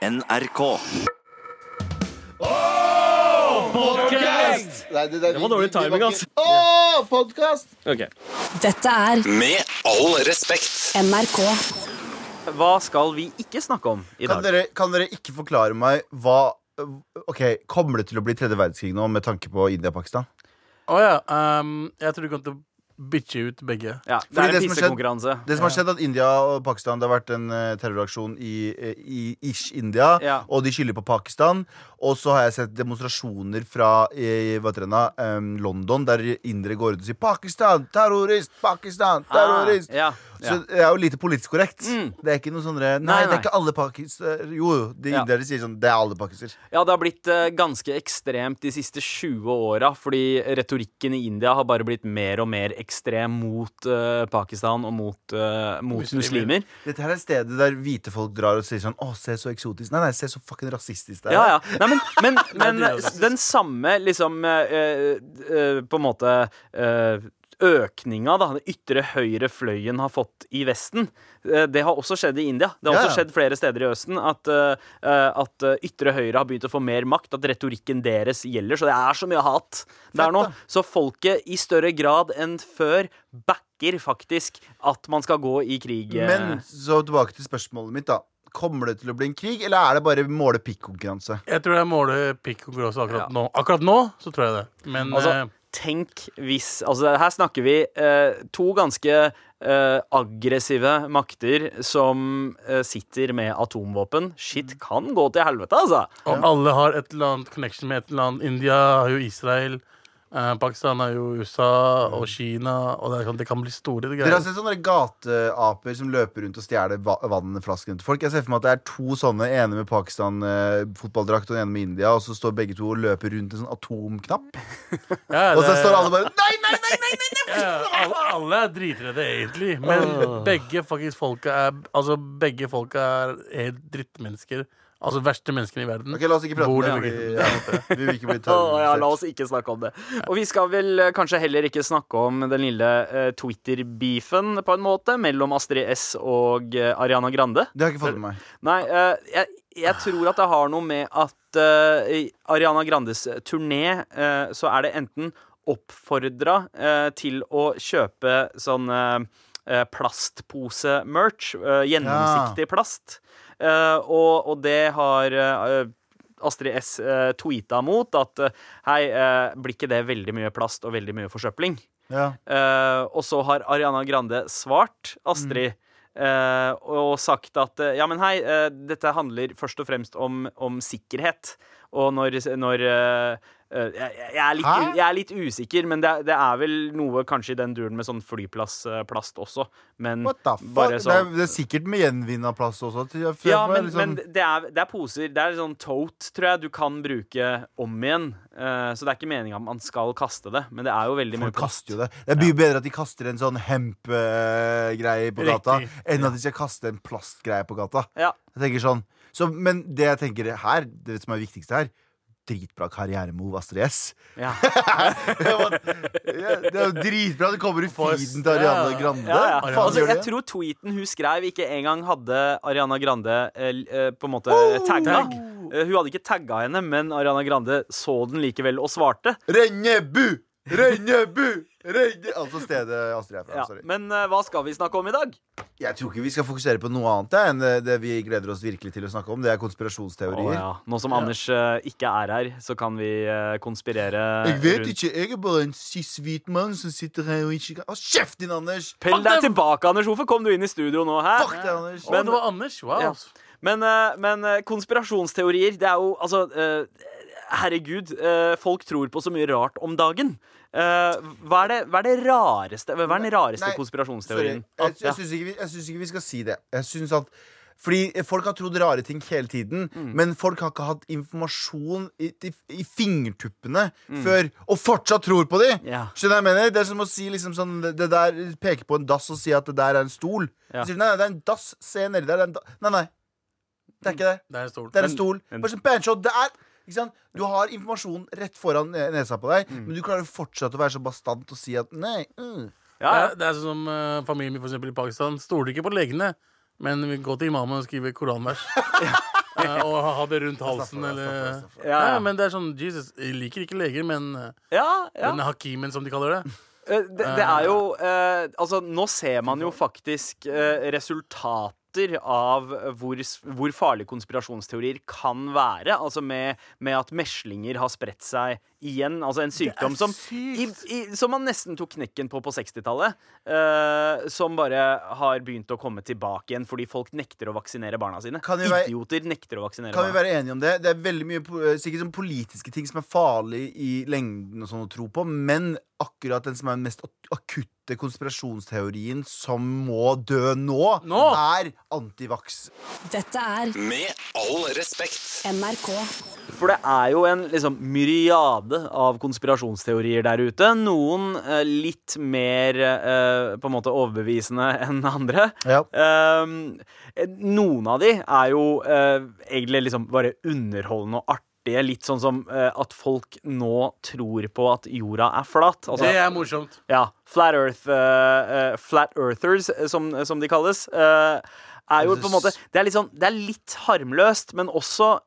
NRK. Nei, det, Det var dårlig timing, ass. Å, podkast! Ok. Dette er Med all respekt. NRK. Hva skal vi ikke snakke om i Kan dag? dere, kan dere ikke forklare meg hva Ok, Kommer det til å bli tredje verdenskrig nå med tanke på India og Pakistan? Å ja. ehm, jeg tror du kommer til å bitche ut begge. Ja, det er en som har skjedd- pissekonkurranse. Det som har skjedd at India og Pakistan Det har vært en eh, terroraksjon i, eh, i ish India, Ja. og de skylder på Pakistan. Og så har jeg sett demonstrasjoner fra i, det nå, London, der indere går ut og sier 'Pakistan! Terrorist! Pakistan! Terrorist!' Ah, ja, Så det er jo lite politisk korrekt. Mm. Det er ikke noe sånn Nei, Nei, det er ikke alle pakister Jo, jo, de Ja. indere sier sånn Det er alle pakister. ja, det har blitt uh, ganske ekstremt de siste 20 åra, fordi retorikken i India har bare blitt mer og mer ekstrem mot uh, Pakistan og mot, uh, mot Muslimer. Dette her er stedet der hvite folk drar og sier sånn Å, se så eksotisk. Nei, nei, se så fucking rasistisk det er. Ja, ja. Nei, men, men, men den samme liksom uh, På en måte Økninga da, den ytre høyre fløyen har fått i Vesten, eh, det har også skjedd i India. Det har Ja, også skjedd flere steder i Østen at, eh, eh, at ytre høyre har begynt å få mer makt, at retorikken deres gjelder. Så det er så mye hat der nå. Så folket i større grad enn før backer faktisk at man skal gå i krig. Men så tilbake til spørsmålet mitt, da. Kommer det til å bli en krig, eller er det bare måle-pikk-konkurranse? Jeg tror jeg måler pikkkonkurranse akkurat Ja. nå. Akkurat nå så tror jeg det. Men Altså, eh, tenk hvis Altså, her snakker vi eh, to ganske eh, aggressive makter som eh, sitter med atomvåpen. Shit kan gå til helvete, altså. og alle har et eller annet connection med et eller annet. India har jo Israel. Eh, Pakistan har jo USA og Kina. Og det, kan, sånn- det kan bli store Dere har sett sånne gateaper som løper rundt og stjeler va- vannflaskene til folk? Jeg ser for meg at det er to sånne, ene med Pakistan-fotballdrakt og en ene med India, og så står begge to og løper rundt en sånn atomknapp. Ja, Og så står alle bare Nei, nei, nei! nei, nei, nei. Ja, alle, alle er dritredde, egentlig. Men begge faktisk folka er Altså, begge folka er helt drittmennesker. Altså verste menneskene i verden. Ok, La oss ikke prate om det. Vi, Ja, vi vil ikke bli oh, ja, la oss ikke snakke om det. Og vi skal vel eh, kanskje heller ikke snakke om den lille uh, Twitter-beefen, på en måte, mellom Astrid S og uh, Ariana Grande. Det har jeg ikke fått med meg. Nei, uh, jeg, jeg tror at det har noe med at i Ariana Grandes turné så er det enten oppfordra til å kjøpe sånn plastpose-merch. gjennomsiktig plast. Eh, og, og det har eh, Astrid S uh, tweeta mot at eh, hei, eh, blir ikke det veldig mye plast og veldig mye forsøpling? Ja. Eh, og så har Ariana Grande svart Astrid eh, og sagt at uh, ja, men hei, uh, dette handler først og fremst om, om sikkerhet. Og når, når eh, eh, jeg, jeg, er litt, jeg er litt usikker, men det, det er vel noe kanskje i den duren med sånn flyplassplast også. Men bare Det, sånn er, det er sikkert med gjenvinna plast også. Ja, men, liksom- men det, er, det er poser. Det er sånn tote, tror jeg, du kan bruke om igjen. Uh, så det er ikke meninga at man skal kaste det, men det er jo veldig mye plast. det. Det er mye bedre at de kaster en sånn hemp-greie på gata, Riktig. enn at de skal kaste en plastgreie på gata. Ja. Jeg tenker sånn så, Men det jeg tenker her, det som er viktigste her Dritbra karrieremove, Astrid S. Ja. Det er jo dritbra. Det kommer i feeden til Ariana Grande. Ja, ja. Altså, jeg tror tweeten hun skrev, ikke engang hadde Ariana Grande eh, eh, på en måte Oh, tagga. tagg. Eh, hun hadde ikke tagga henne, men Ariana Grande så den likevel og svarte. Rennebu! Rennebu! Renne... Altså stedet Astrid er fra. Ja. Sorry. Men uh, hva skal vi snakke om i dag? Jeg tror ikke vi skal fokusere på noe annet det, enn det, det vi gleder oss virkelig til å snakke om. Det er konspirasjonsteorier. konspirasjonsteorier. ja. Nå som Anders uh, ikke er her, så kan vi uh, konspirere Jeg vet rundt ikke. Jeg er bare en cis-hvit mann som sitter her og ikke kan Å, kjeft din, Anders! Pell deg tilbake, Anders. Hvorfor kom du inn i studio nå? Her? Fuck deg, Anders. Å, det var Anders. Wow. Ja. Men, eh, men eh, konspirasjonsteorier, det er jo altså eh, Herregud, eh, folk tror på så mye rart om dagen. Eh, hva, er det, hva er det rareste Hva er den rareste Nei, konspirasjonsteorien? Sorry. Jeg, jeg syns ikke, synes ikke vi skal si det. Jeg synes at fordi Folk har trodd rare ting hele tiden, Mm. men folk har ikke hatt informasjon i, i, i fingertuppene Mm. før, og fortsatt tror på dem! Yeah. Skjønner du hva jeg mener? Det er som å si liksom sånn Det der peke på en dass og si at det der er en stol. Ja. Sier nei, nei, det er en dass. Se nedi der. Det er en da nei, nei. Det er ikke det. Det er en stol. Det er en stol. men- Bare sånn. Det er? Du har informasjon rett foran nesa på deg, Mm. men du klarer fortsatt å være så bastant og si at nei. Mm. Ja, Det er, sånn som uh, familien min for eksempel, i Pakistan stoler ikke på legene, men vi går til imamen og skriver koranvers. uh, og ha det rundt halsen, Staffer, eller staffer, staffer. Ja, Ja, ja. men det er sånn Jesus, jeg liker ikke leger, men eh, ja, ja. denne hakimen, som de kaller det. Det, det er jo eh, Altså, nå ser man jo faktisk eh, resultater av hvor, hvor farlige konspirasjonsteorier kan være. Altså med, med at meslinger har spredt seg igjen. Altså en sykdom som, i, i, som man nesten tok knekken på på 60-tallet. Uh, som bare har begynt å komme tilbake igjen fordi folk nekter å vaksinere barna sine. Være- Idioter nekter å vaksinere Kan vi være enige om det? Det er veldig mye sikkert sånn politiske ting som er farlig i lengden og sånn å tro på, men akkurat den som er den mest akutte konspirasjonsteorien som må dø nå, Nå? er antivaks. Dette er Med all respekt. NRK. For det er jo en liksom, myriade av konspirasjonsteorier der ute. Noen eh, litt mer eh, på en måte overbevisende enn andre. Ja. Ehm, eh, noen av de er jo eh, egentlig liksom bare underholdende og artige. Litt sånn som eh, at folk nå tror på at jorda er flat. Altså, Det er morsomt. ja, Flat Earth eh, Flat Earthers, som, som de kalles. eh, er jo på en måte Det er litt, sånn, det er litt harmløst, men også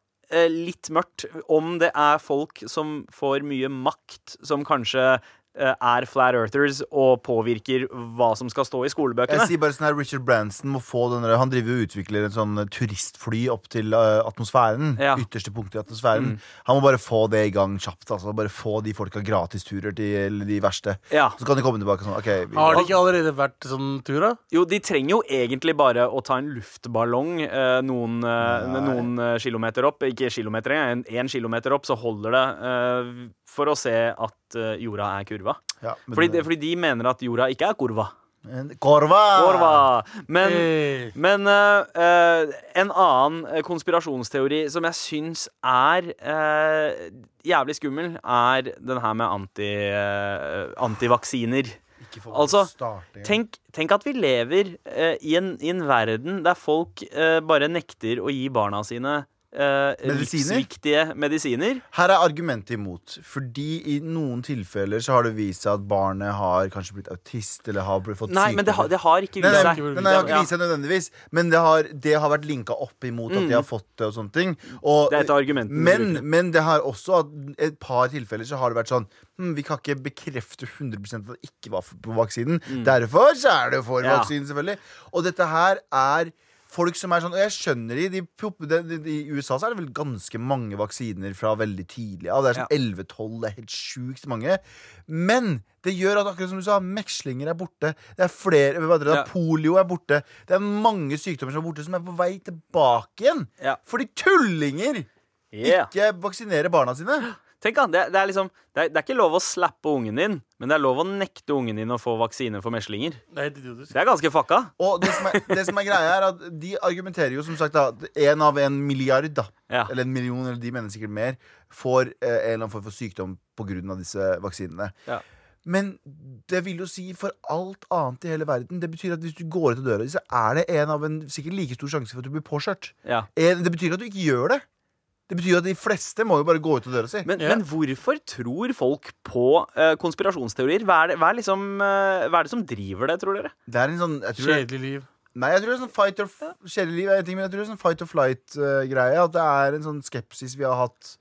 litt mørkt. Om det er folk som får mye makt, som kanskje eh, er flat earthers og påvirker hva som skal stå i skolebøkene. Jeg sier bare sånn her Richard Branson må få den Han driver og utvikler en sånn turistfly opp til eh, atmosfæren. Ja. Ytterste punktet i atmosfæren. Han må bare få det i gang kjapt. Altså. Bare få de folka gratisturer til de verste. Ja. Så kan de komme tilbake sånn. Okay, Vi, Har det ikke allerede vært sånn tur, da? Jo, de trenger jo egentlig bare å ta en luftballong eh, noen, eh, noen eh, kilometer opp. Ikke kilometer engang, en, en kilometer opp, så holder det eh, for å se at eh, jorda er kurva. ja, men- Fordi, de, fordi de mener at jorda ikke er kurva. Korva! Korva! Kurva! Men, Hey. men uh, uh, en annen konspirasjonsteori som jeg syns er uh, jævlig skummel, er den her med anti, antivaksiner. Altså. Tenk, tenk at vi lever i, en, i en verden der folk bare nekter å gi barna sine eh, Medisiner? livsviktige medisiner. Her er argumentet imot. Fordi i noen tilfeller så har det vist seg at barnet har kanskje blitt autist eller har blitt fått Nei, men det har, det har ikke vist seg. nei, det har ikke vist seg nødvendigvis, men det har, det har vært linka opp imot at de har fått det og sånne ting. Og, Det er et argument men, men det har også at et par tilfeller så har det vært sånn hm, Vi kan ikke bekrefte 100% at det ikke var på vaksinen. Derfor så er det for Mm. Vaksinen, selvfølgelig. Og dette her er folk som er sånn Og jeg skjønner de, de, de, de, I USA så er det vel ganske mange vaksiner fra veldig tidlig. Ja, det er sånn 11-12, det er helt sjukt mange. Men det gjør at akkurat som du sa, mekslinger er borte. Det er flere, det, Ja. Polio er borte. Det er mange sykdommer som er borte, som er på vei tilbake igjen. Ja. Fordi tullinger Yeah. ikke vaksinerer barna sine. Tenk da, det, det, er liksom, det, er, det er ikke lov å slappe ungen din, men det er lov å nekte ungen din å få vaksine for meslinger. Det er. Det er ganske fucka. Og det som, er, det som er greia, er at de argumenterer jo som sagt at én av en milliard, da, Ja. eller en million, eller de mener sikkert mer, får eh, en eller annen form for sykdom pga. disse vaksinene. Ja. Men det vil jo si for alt annet i hele verden. Det betyr at hvis du går ut av døra, så er det en av en sikkert like stor sjanse for at du blir påkjørt. Ja. Det betyr at du ikke gjør det. Det betyr at de fleste må jo bare gå ut av døra si. Men, Ja. men hvorfor tror folk på uh, konspirasjonsteorier? Hva er, det, hva, er liksom, uh, hva er det som driver det, tror dere? Det er en sånn jeg tror Kjedelig liv. Nei, jeg tror det er sånn fight or Kjedelig liv er en ting, men jeg tror det er sånn fight or flight-greie. at det er en sånn skepsis vi har hatt.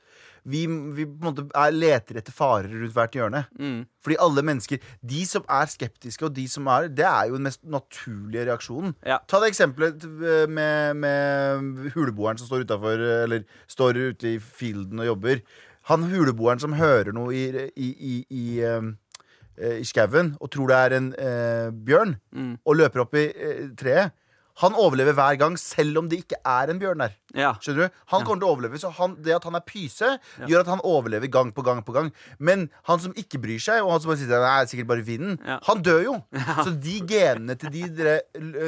Vi, vi er, leter etter farer rundt hvert hjørne. Mm. Fordi alle mennesker De som er skeptiske, og de som er Det er jo den mest naturlige reaksjonen. Ja. Ta det eksempelet eh, med, med huleboeren som står utafor Eller står ute i fielden og jobber. Han huleboeren som hører noe i, i, i, i eh, i skauen og tror det er en eh, bjørn, Mm. og løper opp i eh, treet. Han overlever hver gang, selv om det ikke er en bjørn der. Ja. Skjønner du? Han kommer til å overleve, så han, det at han er pyse, gjør at han overlever gang på gang på gang. Men han som ikke bryr seg, og han som bare sitter der, "Nei, det er sikkert bare vinden, Ja. han dør jo. Så de genene til de dere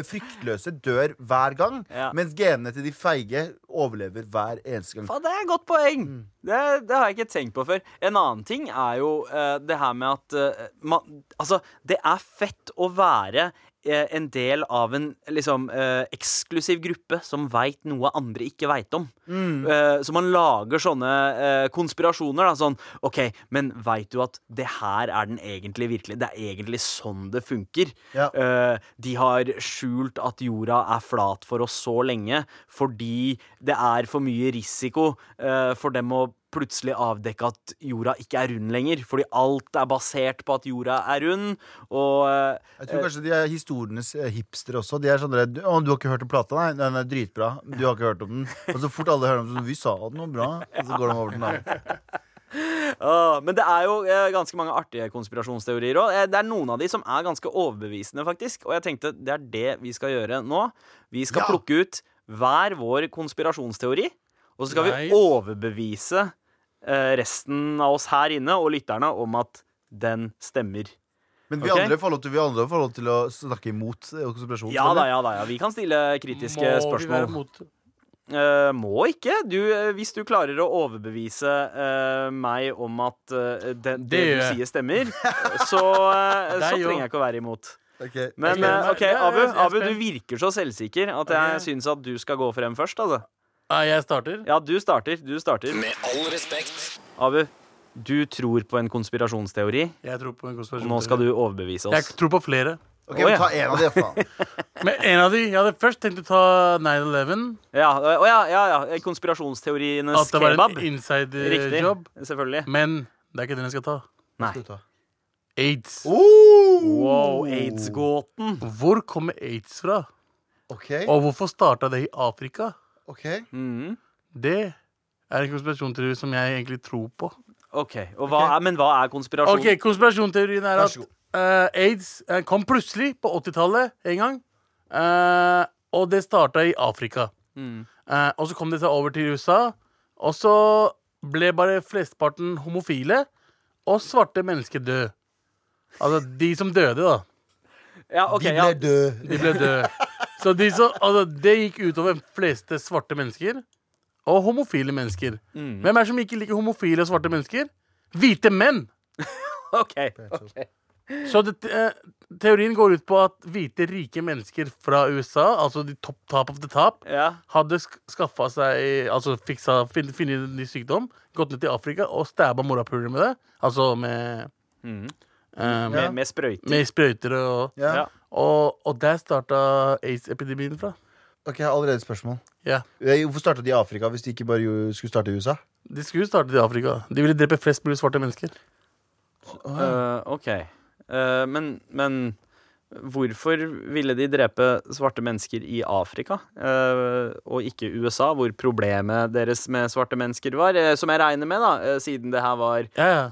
fryktløse dør hver gang, Ja. mens genene til de feige overlever hver eneste gang. Faen, det er et godt poeng! Det, det har jeg ikke tenkt på før. En annen ting er jo uh, det her med at uh, man, Altså, det er fett å være en del av en liksom eh, eksklusiv gruppe som veit noe andre ikke veit om. Mm. Eh, så man lager sånne eh, konspirasjoner. Da, sånn OK, men veit du at det her er den egentlig virkelig Det er egentlig sånn det funker. Ja. Eh, de har skjult at jorda er flat for oss så lenge fordi det er for mye risiko eh, for dem å plutselig avdekke at jorda ikke er rund lenger. Fordi alt er basert på at jorda er rund. Og eh, Jeg tror kanskje de er historienes eh, hipstere også. De er sånn at, Å, du har ikke hørt om plata? Nei, den er dritbra. Du har ikke hørt om den. Og så fort alle hører om den, så, vi sa den noe bra. Og så går de over til den andre. Åh, men det er jo eh, ganske mange artige konspirasjonsteorier òg. Det er noen av de som er ganske overbevisende, faktisk. Og jeg tenkte det er det vi skal gjøre nå. Vi skal Ja. plukke ut hver vår konspirasjonsteori. Og så skal Nice. vi overbevise resten av oss her inne og lytterne om at den stemmer. Men vi andre får lov til, vi andre får lov til å snakke imot eh, konspirasjon. Ja da, ja da. ja Vi kan stille kritiske Må vi være imot? mot Eh, må ikke. Du, eh, hvis du klarer å overbevise uh, meg om at eh, det, det, Det du sier, stemmer, så, eh, så trenger jeg ikke å være imot. Okay. Men eh. OK, Abu, Abu du virker så selvsikker at jeg okay. syns at du skal gå frem først. Altså. Ja, jeg starter. Ja, du starter. Du starter. Med all respekt. Abu, du tror på en konspirasjonsteori, Jeg tror på en konspirasjonsteori. nå skal du overbevise oss. Jeg tror på flere. Ok, oh, ja. Ta en av de, faen. Men en av de, Jeg hadde først tenkt å ta 9-11. Ja, oh, ja, ja, ja. Konspirasjonsteorienes At det var kebab. en Riktig. inside-jobb. Selvfølgelig. Men det er ikke den jeg skal ta. Nei. Skal ta? Aids. Oh! Wow, aids-gåten. Hvor kommer aids fra? Ok, Og hvorfor starta det i Afrika? Ok Mm. Det er en konspirasjonsteori som jeg egentlig tror på. OK. Og hva er, men hva er konspirasjon? Ok, Konspirasjonsteorien er Vær at så god. eh, aids eh, kom plutselig på 80-tallet en gang. Eh, og det starta i Afrika. Mm. Eh, og så kom det seg over til USA. Og så ble bare flesteparten homofile, og svarte mennesker døde. Altså de som døde, da. Ja, ok, De ja. ble døde. De ble døde. Så de så, altså, det gikk utover fleste svarte mennesker og homofile mennesker. Mm. Hvem er det som ikke liker homofile og svarte mennesker? Hvite menn! OK. ok. Så det, eh, teorien går ut på at hvite, rike mennesker fra USA, altså de top, top of the top, Ja. hadde sk skaffa seg Altså fiksa, funnet en ny sykdom, gått ned til Afrika og stabba morapuler med det. Altså med mm. Um, ja. Med, med sprøyter. Med sprøyter og Ja. Og, og der starta aids-epidemien fra. Ok, jeg har allerede et spørsmål. Ja. Eh, Hvorfor starta de i Afrika hvis de ikke bare skulle starte i USA? De skulle starte i Afrika. De ville drepe flest mulig svarte mennesker. Uh, OK. Uh, men, men hvorfor ville de drepe svarte mennesker i Afrika, eh, og ikke USA, hvor problemet deres med svarte mennesker var? eh, som jeg regner med, da, eh, siden det her var Ja, ja.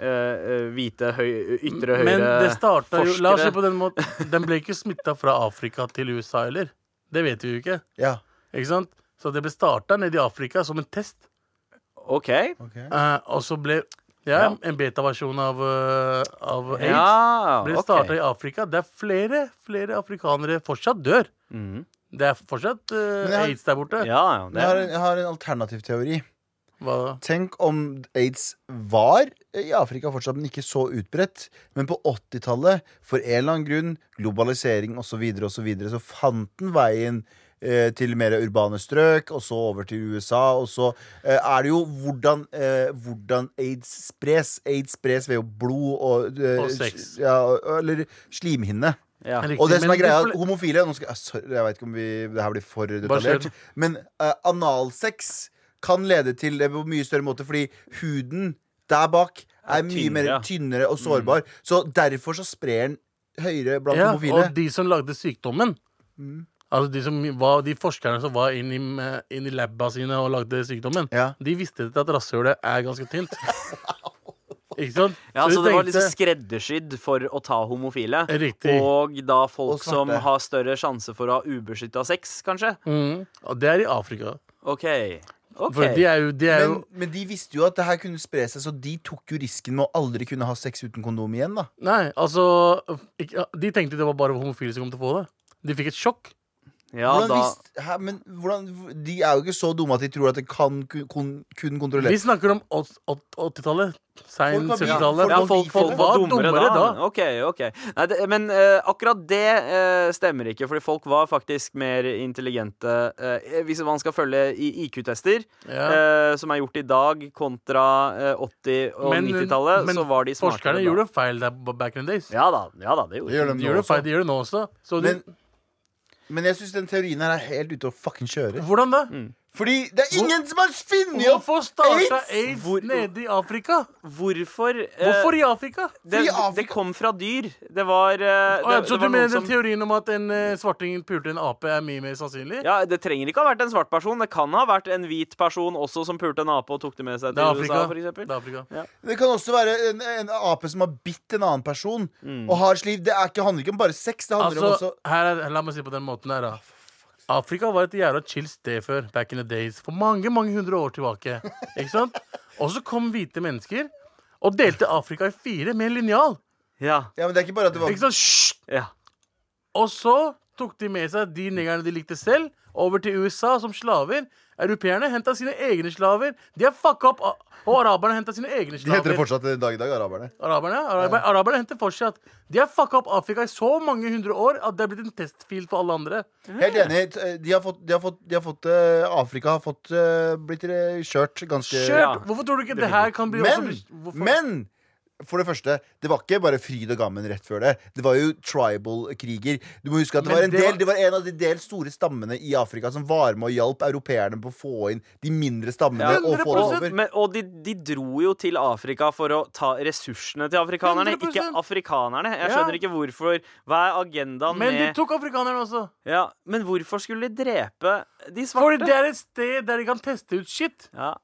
hvite, høy, ytre høyre Men det starta jo La oss se på den måten. Den ble ikke smitta fra Afrika til USA heller. Det vet vi jo ikke. Ja. Ikke sant? Så det ble starta nede i Afrika som en test. OK. ok Eh, og så ble ja, en beta-versjon av, eh, av aids. Ja, Ble starta okay. i Afrika. Det er flere flere afrikanere fortsatt dør. Mm. Det er fortsatt uh, har- aids der borte. Ja, ja. Jeg har, en, jeg har en alternativ teori. Hva da? Tenk om aids var i Afrika fortsatt, men ikke så utbredt. Men på 80-tallet, for en eller annen grunn, globalisering osv., så, videre, og så, videre, så fant den veien eh, til mer urbane strøk, og så over til USA. Og så eh, er det jo hvordan, eh, hvordan aids spres. Aids spres ved jo blod og, eh, Og sex. Ja, eller slimhinne. ja. Og det som er greia, de homofile nå skal, jeg- sorry, Jeg vet ikke om vi, det her blir for detaljert. Men eh, analsex kan lede til det på mye større måte, fordi huden der bak er, Er mye mer tynnere og sårbar. Så derfor så sprer den høyere blant ja, homofile. Og de som lagde sykdommen Mm. Altså de, som var, de forskerne som var inn i, inn i labba sine og lagde sykdommen, Ja. de visste at rasshølet er ganske tynt. Ikke sant? Ja, så, så det var tenkte- liksom skreddersydd for å ta homofile. Riktig. Og da folk Og som har større sjanse for å ha ubeskytta sex, kanskje. Mm. Og det er i Afrika. OK. okay. For de er jo, de er Men, jo men de visste jo at det her kunne spre seg, så de tok jo risken med å aldri kunne ha sex uten kondom igjen. da Nei, altså De tenkte det var bare homofile som kom til å få det. De fikk et sjokk. Ja, hvordan da visst- hæ, men hvordan, de er jo ikke så dumme at de tror at det kan kun, kun, kontrollere Vi snakker om åt- åt- 80-tallet. Sein Folk var bi- 70-tallet. ja, folk, folk var dummere, dummere da. da. Ok, ok Nei, det, Men uh, akkurat det uh, stemmer ikke, fordi folk var faktisk mer intelligente uh, Hvis man skal følge IQ-tester, Ja. eh, som er gjort i dag, kontra eh, 80- og 90-tallet, men så var de smartere Forskerne da. gjorde feil der back in the days. Ja da, ja da, det gjorde de. de De nå gjør også. feil, de gjør det nå også. Så de, Men, jeg syns den teorien her er helt ute å fucking kjøre. hvordan da? Fordi det er ingen som har funnet opp Hvorfor starta AIDS? aids Hvor- nede i Afrika? Hvorfor eh, Hvorfor i Afrika? det, Fordi Afrika- det kom fra dyr. Det var, eh, Å, ja, det, så det du var mener noen den som teorien om at en eh, svarting pulte en ape, er mye mer sannsynlig? ja, Det trenger ikke ha vært en svart person. Det kan ha vært en hvit person også som pulte en ape og tok det med seg Det til er Afrika. USA, for eksempel. Det er Afrika. Det kan også være en, en ape som har bitt en annen person Mm. og har sliv. Det er ikke, handler ikke om bare sex. Det handler om Altså, også her er, la meg si på den måten her, da. Afrika var et jævla chill sted før, back in the days. For mange, mange hundre år tilbake. Ikke sant? Og så kom hvite mennesker og delte Afrika i fire med en linjal. Ja, Ja, men det er ikke bare at det var Ikke sant? Hysj! ja. Og så tok de med seg de negerne de likte selv, over til USA som slaver. Europeerne henta sine egne slaver. De er fucka opp. Og araberne henta sine egne slaver. De heter det fortsatt i dag i dag, araberne. Araberne, araberne, araberne henter fortsatt De har fucka opp Afrika i så mange hundre år at det er blitt en testfil for alle andre. Helt enig. De har fått, de har fått, de har fått eh, Afrika har fått eh, blitt eh, kjørt ganske Kjørt! Ja. Hvorfor tror du ikke det her kan bli også Men, bli- men for det første, det var ikke bare fryd og gammen rett før det. Det var jo tribal-kriger. Du må huske at det var, en del, det var en av de del store stammene i Afrika som var med og hjalp europeerne på å få inn de mindre stammene Ja, og få dem over. Men, og de, de dro jo til Afrika for å ta ressursene til afrikanerne, 100%. ikke afrikanerne. Jeg Ja. skjønner ikke hvorfor. Hva er agendaen Men de tok afrikanerne også. ja, Men hvorfor skulle de drepe de Fordi For det er et sted der de kan teste ut shit. Ja.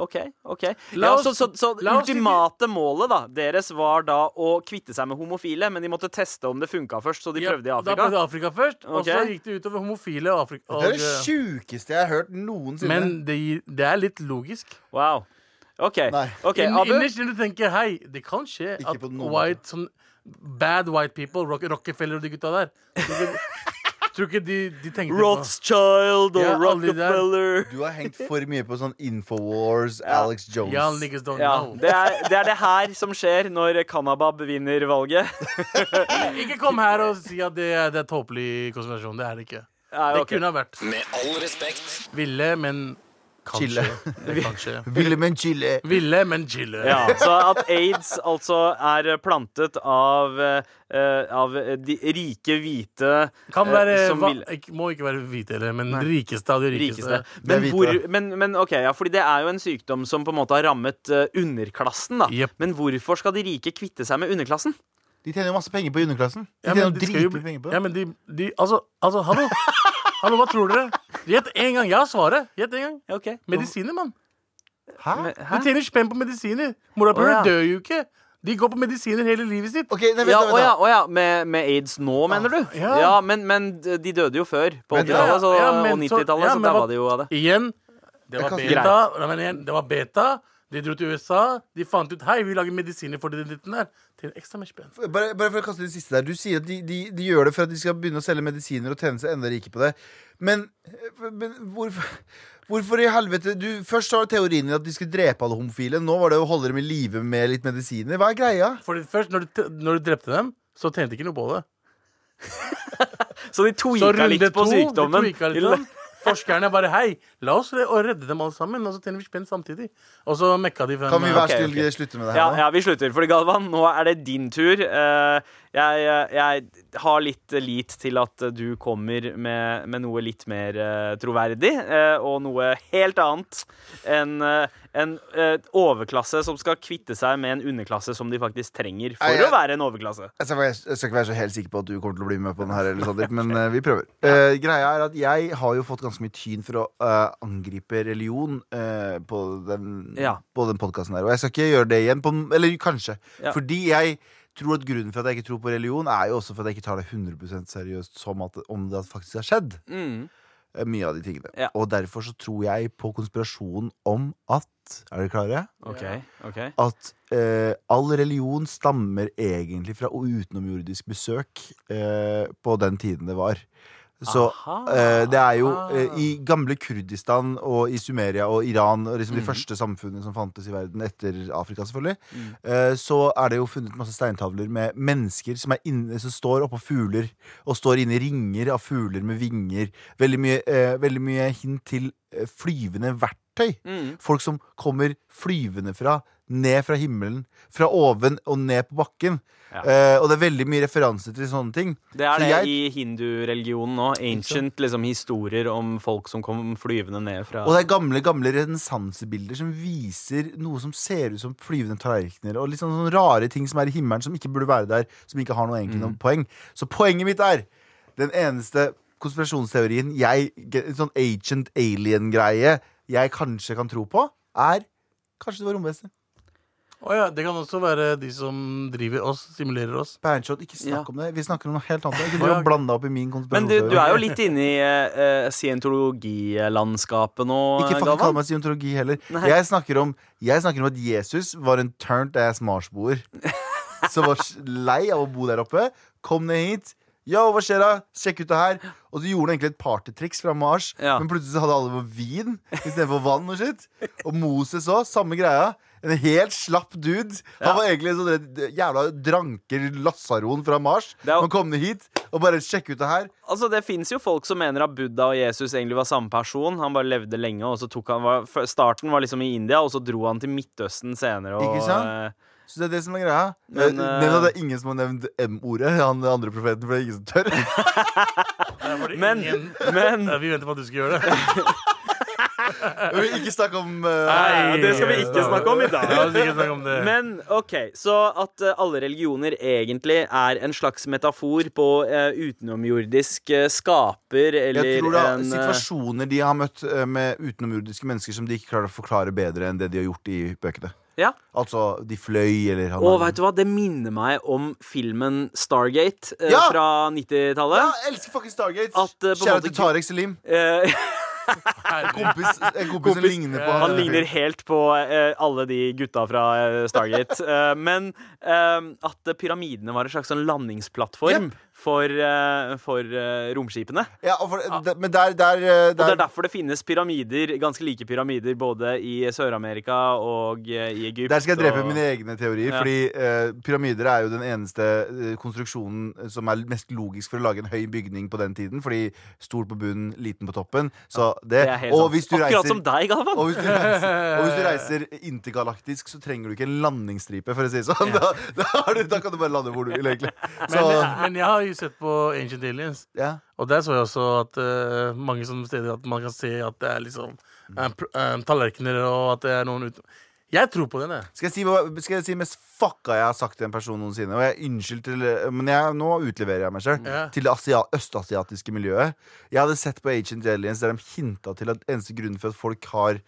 OK. ok La ja, Så, så, så ultimate målet da deres var da å kvitte seg med homofile, men de måtte teste om det funka først, så de Ja, prøvde i Afrika? Da prøvde Afrika først, og så gikk det utover homofile og Afrika. Og, Det er det eh, sjukeste jeg har hørt noensinne. men det, det er litt logisk. Wow. OK. okay Abu? innerst inne tenker hei, det kan skje Ikke at white, sånn bad white people, Rock, Rockefeller og de gutta der Tror ikke, de, de tenkte Rothschild og Ja. Rockefeller. Du har hengt for mye på sånn Infowars, Alex Jones. Ja, know. det er, det er det her som skjer når Kanabab vinner valget. Ikke kom her og si at det, det er tåpelig konspirasjon. Det er det ikke. Ja, Det kunne ha vært Med all respekt. ville, men kanskje. Chille. Det. Ville, men chille. Ville, men chille. Ja, så at aids altså er plantet av, eh, av de rike hvite Kan eh, være, som va, vil- må ikke være hvite heller, men rikeste av de rikeste. rikeste. Men, hvite, hvor, men, men ok, ja, fordi det er jo en sykdom som på en måte har rammet eh, underklassen. da Jep. Men hvorfor skal de rike kvitte seg med underklassen? De tjener jo masse penger på underklassen. De Ja, tjener men jo de skal jo dritmye bli- penger på ja, men de, de Altså, altså hallo! Hallo, Hva tror dere? Gjett én gang. Jeg har svaret. Gjett en gang. Ja, ok Medisiner, mann. Hæ? Men- Hæ? tjener spenn på medisiner. Morapulere Å, ja. dør jo ikke. De går på medisiner hele livet sitt. Ok, nei, vent, Ja, da, å vent, ja, da. å ja. Med, med aids nå, mener du? Ja. men, men de døde jo før. På Men- 80-tallet så- Ja, men og så- 90-tallet, ja, så men daua hva- de jo av det. Igjen. Det var kan- beta. Nei, men igjen, det var beta. De dro til USA. De fant ut Hei, vi lager medisiner for den dritten der. Til ekstra mer spenn. Bare, bare for å kaste det siste der Du sier at de, de, de gjør det for at de skal begynne å selge medisiner og tjene seg enda rike på det. Men, men hvorfor, hvorfor i helvete du, Først var teorien din at de skulle drepe alle homofile. Nå var det å holde dem i live med litt medisiner. Hva er greia? Fordi først, når du, når du drepte dem, så tjente de ikke noe på det. Så de tweaka litt på to, sykdommen. de. Forskerne bare Hei, la oss redde dem alle sammen, og så tjener vi spenn samtidig. Og så mekka de Frem. Kan vi en- være ok, snill ok. slutte med det Ja, her nå? ja, vi slutter. Fordi Galvan, nå er det din tur. Eh, jeg, jeg har litt lit til at du kommer med, med noe litt mer eh, troverdig, eh, og noe helt annet enn eh, en eh, overklasse som skal kvitte seg med en underklasse som de faktisk trenger for Nei, jeg- å være en overklasse. Jeg skal, jeg skal ikke være så helt sikker på at du kommer til å bli med på den her, eller Sander, men eh, vi prøver. Eh, greia er at jeg har jo fått ganske mye tyn for å eh, angripe religion eh, på den, Ja. på den podkasten her. Og jeg skal ikke gjøre det igjen. På, eller kanskje. Ja. Fordi jeg tror at grunnen for at jeg ikke tror på religion, er jo også for at jeg ikke tar det 100 seriøst som at, om det faktisk har skjedd. Mm. Eh, Mye av de tingene. Ja. Og derfor så tror jeg på konspirasjonen om at Er dere klare? OK. okay. at eh, all religion stammer egentlig fra utenomjordisk besøk eh, på den tiden det var. Så eh, det er jo eh, i gamle Kurdistan og i Sumeria og Iran, og liksom de første samfunnene som fantes i verden etter Afrika, selvfølgelig, eh, så er det jo funnet masse steintavler med mennesker som, er inne, som står oppå fugler, og står inne i ringer av fugler med vinger. Veldig mye, eh, veldig mye hint til eh, flyvende verktøy. Mm. Folk som kommer flyvende fra, ned fra himmelen, fra oven og ned på bakken. Ja. Eh, og det er veldig mye referanse til sånne ting. Det er Så det jeg- i hindureligionen òg. Ancient liksom, historier om folk som kom flyvende ned fra Og det er gamle gamle renessansebilder som viser noe som ser ut som flyvende tallerkener. Og litt sånne, sånne rare ting som er i himmelen, som ikke burde være der. Som ikke har noe egentlig noen poeng. Så poenget mitt er den eneste konspirasjonsteorien jeg sånn agent alien-greie jeg kanskje kan tro på, er Kanskje det var romvesener. Å ja, det kan også være de som driver oss, simulerer oss. Bernshot, ikke snakk Ja. om det. Vi snakker om noe helt annet. Ikke driv ja. blande opp i min Men du, du er jo litt inne i uh, scientologilandskapet nå, Ikke fucking kall meg scientologi heller. Jeg snakker, om, jeg snakker om at Jesus var en turned ass marsboer. Som var lei av å bo der oppe. Kom ned hit. Yo, hva skjer da? Sjekk ut det her. Og så gjorde han egentlig et partytriks fra Mars. Ja. Men plutselig så hadde alle på vin istedenfor vann og shit. Og Moses òg. Samme greia. En helt slapp dude. Han var egentlig en sånn jævla dranker Lasaron fra Mars. Det er jo- Han kom ned hit og bare sjekk ut det her. Altså, Det fins jo folk som mener at Buddha og Jesus egentlig var samme person. Han bare levde lenge, og så tok han var, f- Starten var liksom i India, og så dro han til Midtøsten senere. Og, Ikke sant? eh, Så det er det som er greia. Men, Men, eh, Nevn at det er ingen som har nevnt M-ordet. Han den andre profeten, for det er ingen som tør. Der var det Men, ingen- men Vi venter på at du skal gjøre det. Vi vil ikke snakke om uh, Nei, det skal vi ikke snakke om i dag. Om. Men OK, så at uh, alle religioner egentlig er en slags metafor på uh, utenomjordisk skaper eller Jeg tror det er en situasjoner de har møtt med utenomjordiske mennesker som de ikke klarer å forklare bedre enn det de har gjort i bøkene. Ja. Altså, de fløy, eller han Og vet du hva, det minner meg om filmen Stargate eh, Ja! fra 90-tallet. Ja, jeg elsker fucking Stargate! At, eh, Kjære måte- til Tarek Selim. Eh, Kompis, en kompis, som ligner på Han ligner helt på eh, alle de gutta fra eh, Stargate. Eh, men eh, at pyramidene var en slags sånn landingsplattform for, eh, for eh, romskipene. Ja, og for, ja. men der, der, der, Og det er derfor det finnes pyramider, ganske like pyramider både i Sør-Amerika og eh, i Egypt. Der skal jeg drepe og- mine egne teorier. Ja. Fordi uh, pyramider er jo den eneste eh, konstruksjonen som er mest logisk for å lage en høy bygning på den tiden. Fordi stor på bunnen, liten på toppen. Så det, Det og hvis du Akkurat reiser som deg, Galvan. og hvis, du reiser, og hvis du reiser intergalaktisk, så trenger du ikke en landingsstripe, for å si det sånn. Da, da, da kan du bare lande hvor du vil, egentlig. Så, Men, men jeg har jo sett på Ancient Aliens, ja. og der så jeg også at uh, mange som steder at man kan se at det er liksom pr- eh, tallerkener, og at det er noen ute Jeg tror på den, jeg. Skal jeg si, hva- skal jeg si mest fucka jeg har sagt til en person noensinne? Og jeg unnskyld til Men jeg, nå utleverer jeg meg sjøl. Ja. Til det asia østasiatiske miljøet. Jeg hadde sett på Agent Aliens der de hinta til at eneste grunnen for at folk har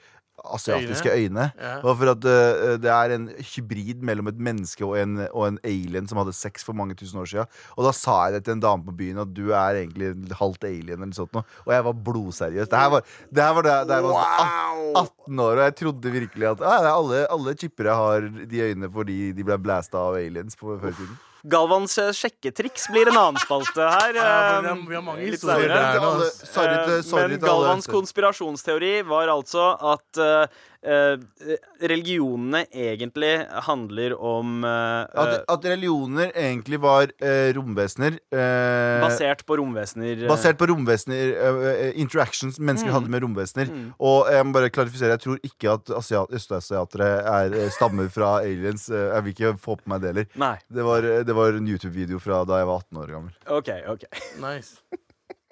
asiatiske øyne, Ja. var for at uh, det er en hybrid mellom et menneske og en, og en alien som hadde sex for mange tusen år siden. Og da sa jeg det til en dame på byen at du er egentlig halvt alien eller sånt noe. Og jeg var blodseriøs. Det her var, det her var da jeg var sånn 18 år, og jeg trodde virkelig at ja, er alle, alle chippere har de øynene fordi de ble blasta av aliens på før i tiden. Galvans eh, sjekketriks blir en annen spalte her. Ja, eh, vi har- vi har mange historier der. nå. sorry til, Eh, sorry Men. Galvans konspirasjonsteori var altså at eh, eh, religionene egentlig handler om eh, At, at religioner egentlig var eh, romvesener. eh, Basert på romvesener. eh, Basert på romvesener eh, eh, Interactions mennesker Mm. hadde med romvesener. Og jeg må bare klarifisere, jeg tror ikke at asiat, østasiatere er eh, stammer fra aliens. Eh, Jeg vil ikke få på meg det heller. Det var, eh, det var en YouTube-video fra da jeg var 18 år gammel. OK. ok Nice.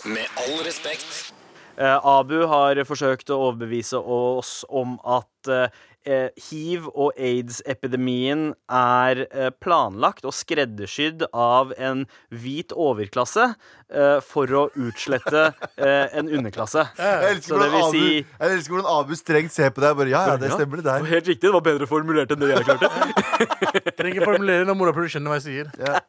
Med all respekt. Eh, Abu har forsøkt å overbevise oss om at eh, hiv- og aids-epidemien er eh, planlagt og skreddersydd av en hvit overklasse eh, for å utslette eh, en underklasse. Jeg elsker, Så det hvordan Abu, si jeg elsker hvordan Abu strengt ser på deg. Bare, ja, ja, det stemmer, det der. Helt riktig, det var bedre formulert enn det jeg klarte. Trenger ikke formulere når mora prøver å skjønne hva jeg sier. Ja.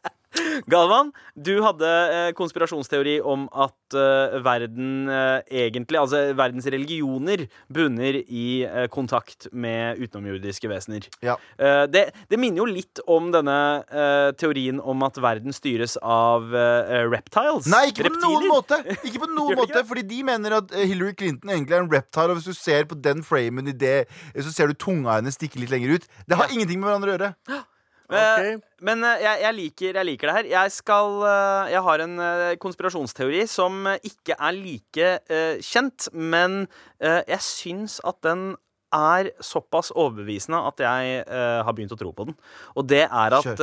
Galvan, du hadde eh, konspirasjonsteori om at eh, verden eh, egentlig, altså verdens religioner, bunner i kontakt med utenomjordiske vesener. Ja. Det, det minner jo litt om denne teorien om at verden styres av reptiles. Nei, ikke på Reptiler. noen måte! Ikke på noen måte Fordi de mener at Hillary Clinton egentlig er en reptile. Og hvis du ser på den framen i det, så ser du tunga hennes stikke litt lenger ut. Det har ingenting med hverandre å gjøre. Eh, Ok. Men eh, jeg, jeg, liker, jeg liker det her. Jeg, skal, eh, jeg har en konspirasjonsteori som ikke er like uh, kjent, men uh, jeg syns at den er såpass overbevisende at jeg uh, har begynt å tro på den. Og det er at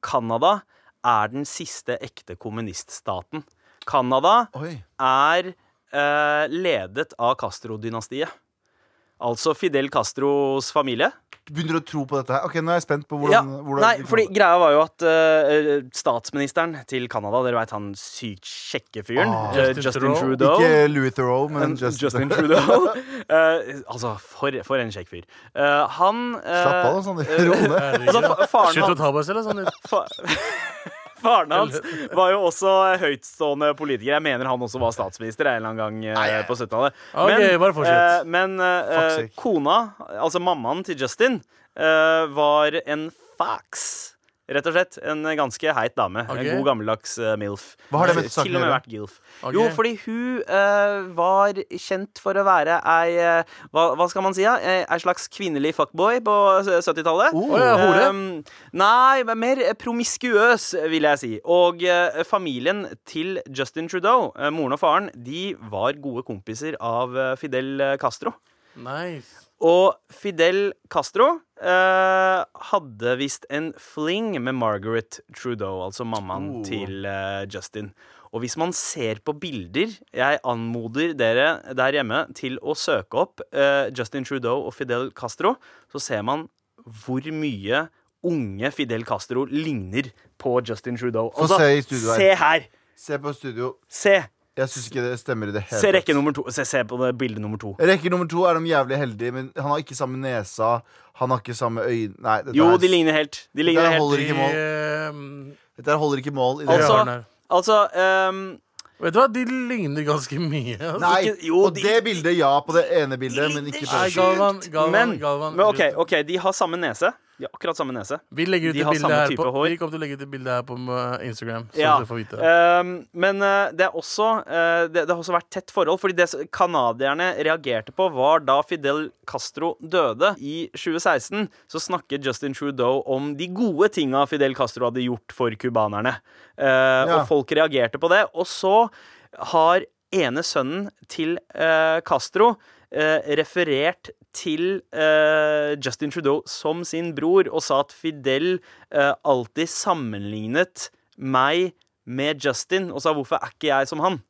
Canada er den siste ekte kommuniststaten. Canada er ledet av Castro-dynastiet. Altså Fidel Castros familie. Begynner å tro på dette her? Ok, Nå er jeg spent på hvordan, Ja, hvordan nei, fordi greia var jo at uh, statsministeren til Canada, dere veit han sykt kjekke fyren, Ah. eh, Justin Justin, Trudeau. Trudeau. Ikke Louis Theroux, men uh, Justin, Justin Trudeau. uh, altså, for, for en kjekk fyr. Eh, han eh, Slapp av, da, Sander. Ro ned. Altså, Slutt å ta på selv, sånn. fa faren hans var jo også høytstående politiker. Jeg mener han også var statsminister en eller annen gang eh, på 70-tallet. Ok, bare fortsett. eh, men eh, kona, altså mammaen til Justin, eh, var en fax. Rett og slett. En ganske heit dame. Okay. En god gammeldags uh, MILF. Hva har det med saken Til og med vært GILF. Okay. Jo, fordi hun uh, var kjent for å være ei uh, hva, hva skal man si? Ja? Eh, Ei slags kvinnelig fuckboy på 70-tallet. Oh. Ja, hore. Um, nei, mer promiskuøs, vil jeg si. Og familien til Justin Trudeau, moren og faren, de var gode kompiser av Fidel Castro. Nice. Og Fidel Castro eh, hadde visst en fling med Margaret Trudeau, altså mammaen Oh. til uh, Justin. Og hvis man ser på bilder Jeg anmoder dere der hjemme til å søke opp uh, Justin Trudeau og Fidel Castro, så ser man hvor mye unge Fidel Castro ligner på Justin Trudeau. Få se i se her! Se på studio. Se! Jeg syns ikke det stemmer i det hele Se rekke nummer to. Se, se på det bildet nummer to. Rekke nummer to er de jævlig heldige, men han har ikke samme nesa. Han har ikke samme øyne Nei, dette, Jo, her- de ligner helt. De ligner helt. holder ikke mål. ehm, dette her holder ikke mål. I det Altså- hjørnet. Altså ehm, Vet du hva, de ligner ganske mye. Altså. Nei, ikke- jo, på de- det bildet, ja. På det ene bildet, men ikke på Nei, det. Galvan, Galvan, Men, Galvan men OK, ok, de har samme nese. De har akkurat samme nese. Vi legger ut de har bilde samme her type på hår. Vi kommer til å legge ut et bilde her på uh, Instagram. Så Ja. du får vite um, men eh, det er også eh, det, det har også vært tett forhold. Fordi det canadierne reagerte på, var da Fidel Castro døde i 2016, så snakket Justin Trudeau om de gode tinga Fidel Castro hadde gjort for cubanerne. Uh, Ja. Og folk reagerte på det. Og så har ene sønnen til uh, Castro eh, referert til uh, Justin Trudeau som sin bror og sa at Fidel uh, alltid sammenlignet meg med Justin, og sa 'hvorfor er ikke jeg som han'?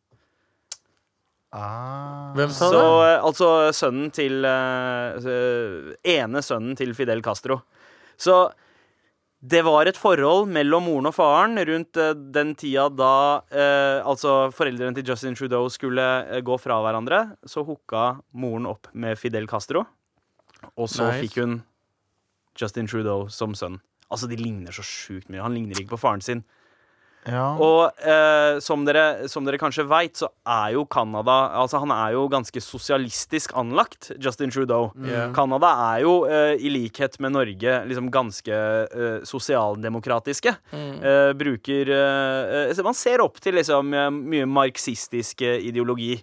Ah. Hvem sa Så, det? eh, altså sønnen til Ene sønnen til Fidel Castro. Så det var et forhold mellom moren og faren rundt eh, den tida da eh, altså foreldrene til Justin Trudeau skulle eh, gå fra hverandre. Så hooka moren opp med Fidel Castro, og så Nice. fikk hun Justin Trudeau som sønn. Altså, De ligner så sjukt mye. Han ligner ikke på faren sin. Ja. Og eh, som, dere, som dere kanskje veit, så er jo Canada Altså, han er jo ganske sosialistisk anlagt, Justin Trudeau. Canada er jo, eh, i likhet med Norge, liksom ganske eh, sosialdemokratiske. Mm. Eh, bruker eh, eh, Man ser opp til liksom mye marxistisk ideologi.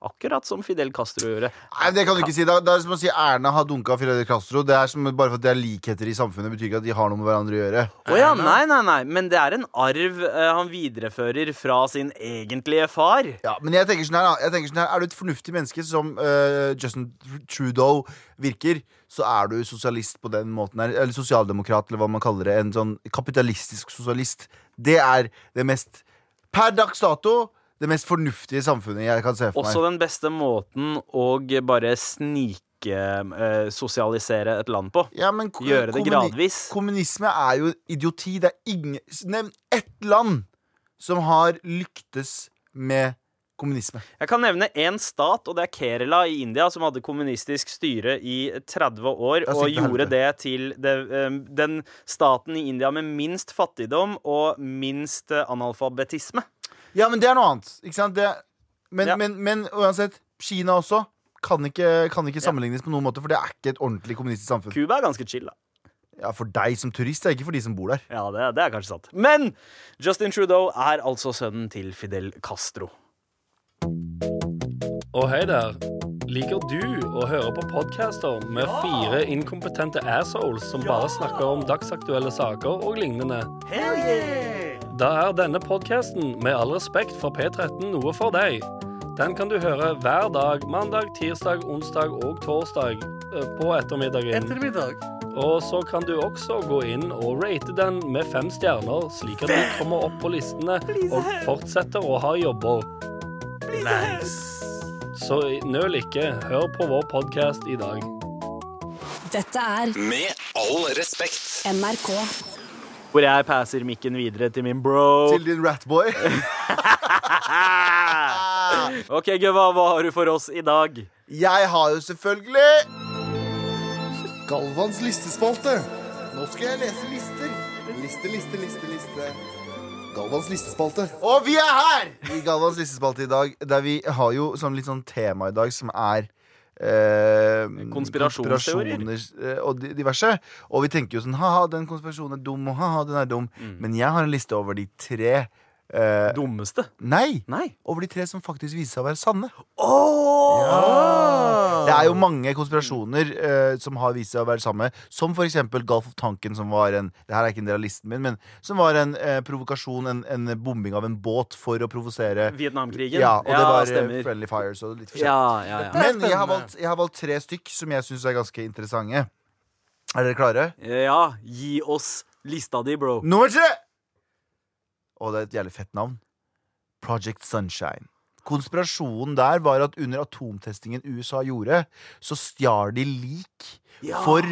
Akkurat som Fidel Castro gjorde. Nei, det kan du ikke si. Det er, det er som å si Erna har dunka Fidel Castro. Det er som Bare for at det er likheter i samfunnet, betyr ikke at de har noe med hverandre å gjøre. Å ja, nei, nei, nei. Men det er en arv eh, han viderefører fra sin egentlige far. Ja, men jeg tenker sånn her, da. jeg tenker sånn her Er du et fornuftig menneske som eh, Justin Trudeau virker, så er du sosialist på den måten her. Eller sosialdemokrat, eller hva man kaller det. En sånn kapitalistisk sosialist. Det er det mest Per dags dato det mest fornuftige samfunnet jeg kan se for meg. Også den beste måten å bare snikesosialisere et land på. Ja, men Gjøre det gradvis. Kommunisme er jo idioti. Det er ingen Nevn ett land som har lyktes med kommunisme. Jeg kan nevne én stat, og det er Kerala i India, som hadde kommunistisk styre i 30 år, og gjorde det til det, eh, den staten i India med minst fattigdom og minst eh, analfabetisme. Ja, men det er noe annet. Ikke sant? Det, men, Ja. men, men uansett, Kina også kan ikke, kan ikke sammenlignes på noen måte, for det er ikke et ordentlig kommunistisk samfunn. Cuba er ganske chill, da. Ja, For deg som turist, det er ikke for de som bor der. Ja, det, det er kanskje sant. Men Justin Trudeau er altså sønnen til Fidel Castro. Og hei der. Liker du å høre på podcaster med fire inkompetente assholes som bare snakker om dagsaktuelle saker og lignende? Da er denne podcasten med all respekt for P13 noe for deg. Den kan du høre hver dag mandag, tirsdag, onsdag og torsdag eh, på ettermiddagen. Ettermiddag. Og så kan du også gå inn og rate den med fem stjerner, slik at de kommer opp på listene og fortsetter å ha jobber. Nice. Så nøl ikke. Hør på vår podkast i dag. Dette er Med all respekt. NRK. Hvor jeg passer mikken videre til min bro. Til din ratboy. OK, Gøva, hva har du for oss i dag? Jeg har jo selvfølgelig Galvans listespalte. Nå skal jeg lese lister. Liste, liste, liste, liste. Galvans listespalte. Og vi er her i Galvans listespalte i dag, der vi har jo sånn litt sånn tema i dag som er eh, konspirasjoner, eh, og diverse. Og vi tenker jo sånn ha-ha, den konspirasjonen er dum, og ha-ha, den er dum. Men jeg har en liste over de tre eh, Dummeste? Nei! Nei. Over de tre som faktisk viser seg å være sanne. Oh! Det er jo mange konspirasjoner eh, som har vist seg å være samme. Som for eksempel Gulf of Tonkin, som var en Det her er ikke en del av listen min, men som var en eh, provokasjon, en, en bombing av en båt for å provosere Vietnamkrigen? Ja, og det var eh, stemmer. Friendly Fires og litt forskjellig. Ja, ja, ja. Men jeg har, valgt, jeg har valgt tre stykk som jeg syns er ganske interessante. Er dere klare? Ja, gi oss lista di, bro. Nummer tre! Og det er et jævlig fett navn. Project Sunshine. Konspirasjonen der var at under atomtestingen USA gjorde, så stjal de lik Ja. for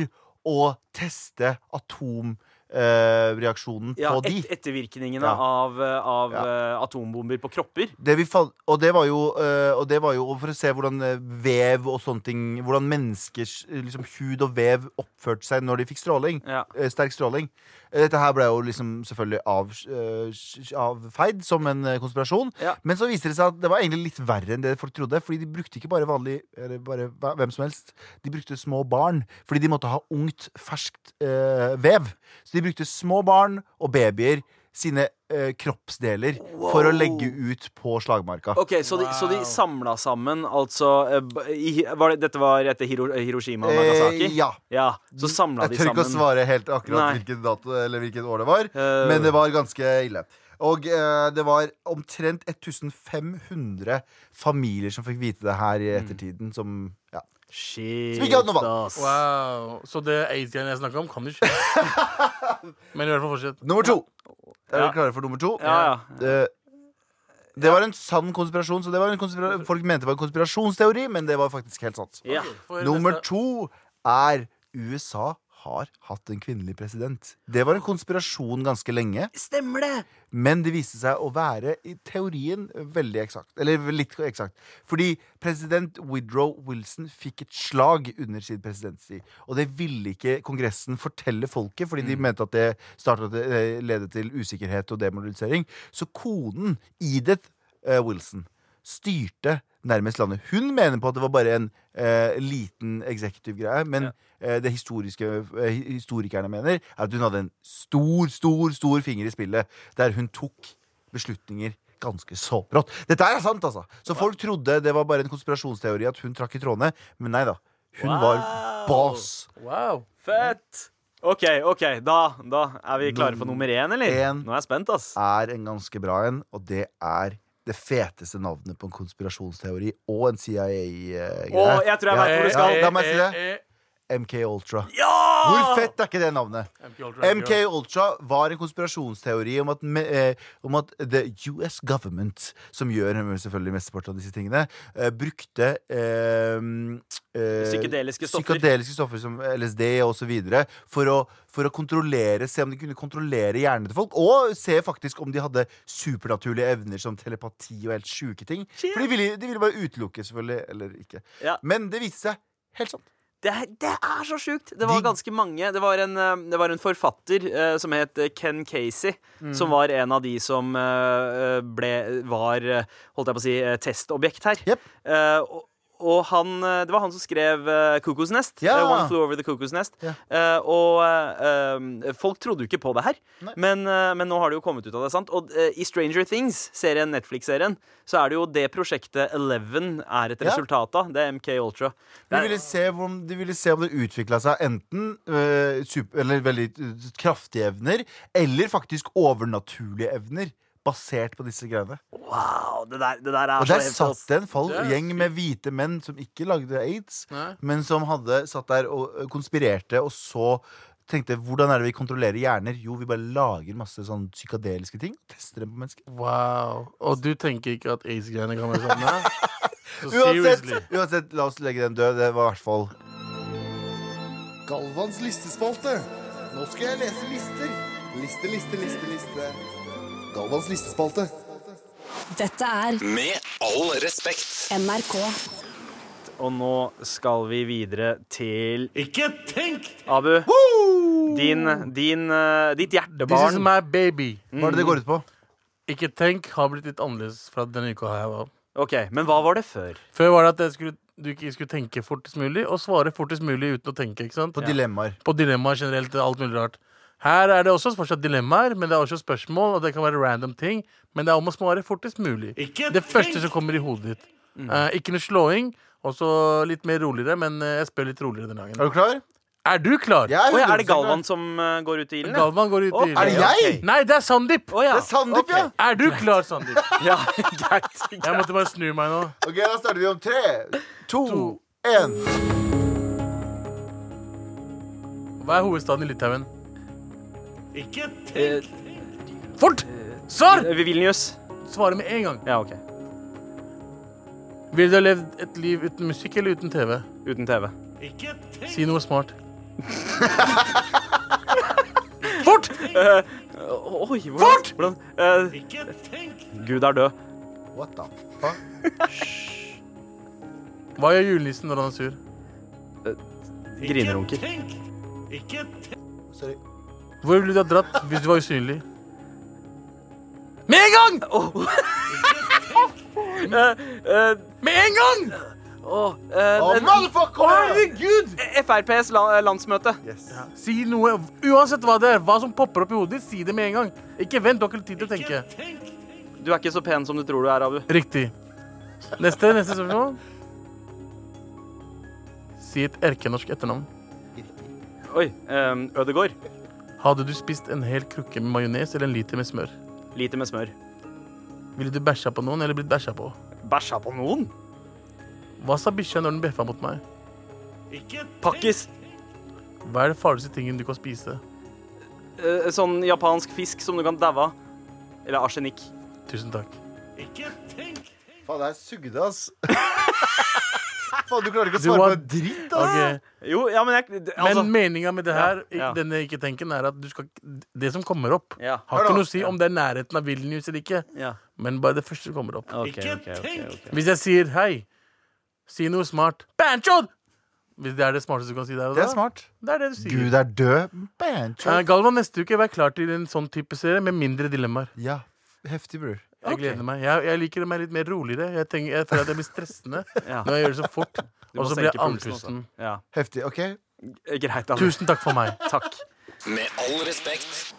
å teste atomreaksjonen Ja, på de. et, ettervirkningene Ja. av, eh, av Ja. eh, atombomber på kropper. Det og, det var jo, eh, og det var jo for å se hvordan eh, vev og sånne ting Hvordan menneskers eh, liksom, hud og vev oppførte seg når de fikk stråling. Eh, sterk stråling. Eh, Dette her ble jo liksom selvfølgelig av, eh, avfeid som en eh, konspirasjon. Men så viste det seg at det var egentlig litt verre enn det folk trodde. Fordi de brukte ikke bare vanlig eller bare hvem som helst. De brukte små barn. Fordi de måtte ha ungt, ferskt eh, vev. Så de brukte små barn og babyer sine eh, kroppsdeler for å legge ut på slagmarka. Ok, Så de, så de samla sammen altså eh, i, var det, Dette var etter Hiro, Hiroshima og Nagasaki? Eh, ja. Ja, Så samla de Jeg tør ikke å svare helt akkurat hvilken dato eller hvilket år det var, uh. men det var ganske ille. Og eh, det var omtrent 1500 familier som fikk vite det her i ettertiden. Som, ja. Shit, Som ikke hadde noe vann. ass. Wow. Så det aids-greiene jeg snakka om, kan du ikke. Men i hvert fall fortsett. Nummer to. Er Ja. klare for nummer to? Ja, ja. Det, det var en sann konspirasjon. Så det var en konspira Folk mente det var en konspirasjonsteori, men det var faktisk helt sant. ja. For Nummer neste- to er USA har hatt en kvinnelig president. Det var en konspirasjon ganske lenge. Stemmer det! Men det viste seg å være i teorien veldig eksakt. Eller litt eksakt. Fordi president Woodrow Wilson fikk et slag under sin presidentstid. Og det ville ikke Kongressen fortelle folket, fordi de mente at det startet, eh, ledet til usikkerhet og demoralisering. Så konen, Edith eh, Wilson, styrte nærmest landet. Hun mener på at det var bare en eh, liten executive greie, men eh, det historiske, eh, historikerne mener er at hun hadde en stor, stor, stor finger i spillet, der hun tok beslutninger ganske så brått. Dette er sant, altså. Så folk trodde det var bare en konspirasjonsteori at hun trakk i trådene, men nei da. Hun var boss. Wow. Fett! OK, ok, da, da er vi klare for nummer én, eller? En. Nå er jeg spent, ass. Er en ganske bra en, og det er det feteste navnet på en konspirasjonsteori og en CIA-greie. Jeg tror jeg vet hvor du skal. Ja, la meg si det. MK Ultra. Ja! Hvor fett er ikke det navnet? MK Ultra. MK Ultra var en konspirasjonsteori om at, eh, om at the US government, som gjør selvfølgelig mesteparten av disse tingene, eh, brukte eh, eh, Psykedeliske stoffer. psykedeliske stoffer som LSD videre for å, for å kontrollere, se om de kunne kontrollere hjernen til folk, og se faktisk om de hadde supernaturlige evner som telepati og helt sjuke ting. For de ville, de ville bare utelukke, selvfølgelig, eller ikke. Ja. Men det viste seg helt sant. Det, det er så sjukt! Det var ganske mange. Det var en, eh, det var en forfatter eh, som het eh, Ken Casey, Mm. som var en av de som eh, ble Var, eh, holdt jeg på å si, eh, testobjekt her. Yep. Eh, og og han, eh, det var han som skrev uh, 'Cuckoo's Nest'. Ja. Uh, One Flew Over the Cuckoo's Nest. Ja. Uh, og folk trodde jo ikke på det her, men, men nå har det jo kommet ut av det. sant? Og i Stranger Things, serien Netflix-serien, så er det jo det prosjektet Eleven er et Ja. resultat av. Det er MK Ultra. De ville se, om, de ville se om det utvikla seg enten super, eller veldig kraftige evner, eller faktisk overnaturlige evner. Basert på disse greiene. Wow, det der, det der er Og så der satt det en fall, Det gjeng med hvite menn som ikke lagde aids, Nei. men som hadde satt der og konspirerte, og så tenkte hvordan er det vi kontrollerer hjerner? Jo, vi bare lager masse sånn psykadeliske ting. Tester dem på mennesker. Wow. Og du tenker ikke at aids-greiene kan være sånn? Så Uansett, uansett, la oss legge den død. Det var i hvert fall Galvans listespalte. Nå skal jeg lese lister. Liste, liste, liste, liste. Galvans listespalte. Dette er Med all respekt. NRK. Og nå skal vi videre til Ikke tenk! Abu. Din, din, eh, ditt This is hjertebarn. my baby. Hva er det det går ut på? Ikke tenk har blitt litt annerledes fra denne uka her. var. Ok, Men hva var det før? Før var det at jeg skulle, du ikke skulle tenke fortest mulig, og svare fortest mulig uten å tenke. ikke sant? På dilemmaer. På dilemmaer generelt. Alt mulig rart. Her er det også fortsatt dilemmaer, men det er også spørsmål, og det kan være random ting. Men det er om å svare fortest mulig. det første som kommer i hodet ditt. Eh, ikke noe slåing, og så litt mer roligere, men eh, jeg spør litt roligere den Er du klar? Er du klar? Jeg er Oi, er det Galvan som uh, går ut i ilden? Galvan går ut oh, i Er det jeg? Nei, det er Sandeep! Oh, ja. Det er Sandeep, ja. Er du klar, Sandeep? ja. Greit. Jeg måtte bare snu meg nå. Ok, Da starter vi om tre, to, To. én. Hva er hovedstaden i Litauen? Eh, Fort! Svar! Vilnius. Svare med en gang. Ja, OK. Vil du ha levd et liv uten musikk eller uten TV? Uten TV. Ikke tenk! Si noe smart. Fort! Eh, oi, hvordan, Fort! Hvordan, eh, Gud er død. What the fuck? Hva gjør julenissen når han er sur? Grinerunker. Sorry. Hvor ville du ha dratt hvis du var usynlig? Med en gang! Oh. uh, uh, Med en gang! åh, eh, Oh, en- motherfucker! Herregud! FrPs la landsmøte. Yes. Si noe, uansett hva det er, hva som popper opp i hodet ditt, si det med en gang. Ikke vent, du har ikke tid til å tenke. Du er ikke så pen som du tror du er, Abu. Riktig. Neste, neste spørsmål. Si et erkenorsk etternavn. Oi. Um, Ødegård. Hadde du spist en hel krukke med majones eller en liter med smør? Lite med smør. Ville du bæsja på noen eller blitt bæsja på? Bæsja på noen? Hva sa bikkja når den bjeffa mot meg? Pakkis. Hva er det farligste tingen du kan spise? Eh, sånn japansk fisk som du kan daue av. Eller arsenikk. Tusen takk. Faen, det er sugde, ass. Faen, du klarer ikke å svare var- på en dritt, ass. Ok, Jo, ja, men jeg altså, Men meninga med det her, Ja, ja. denne ikke-tenken, er at du skal Det som kommer opp, Ja. har Hør ikke da. noe å si om det er nærheten av Vilnius eller ikke, ja. men bare det første som kommer opp. OK, OK. ok, ok. Hvis jeg sier hei, si noe smart Banchod! Hvis det er det smarteste du kan si der og Det er smart. Det er det du sier. Gud er død. Bancho. Eh, Galvan, neste uke vær klar til en sånn type serie med mindre dilemmaer. Ja, heftig, bror. Jeg gleder meg. Jeg, jeg liker meg litt mer roligere. Jeg, tenker, jeg føler at jeg blir stressende Ja. når jeg gjør det så fort. Og så blir jeg andpusten. Ja. Heftig. OK. Greit. Tusen takk for meg. Takk. Med all respekt.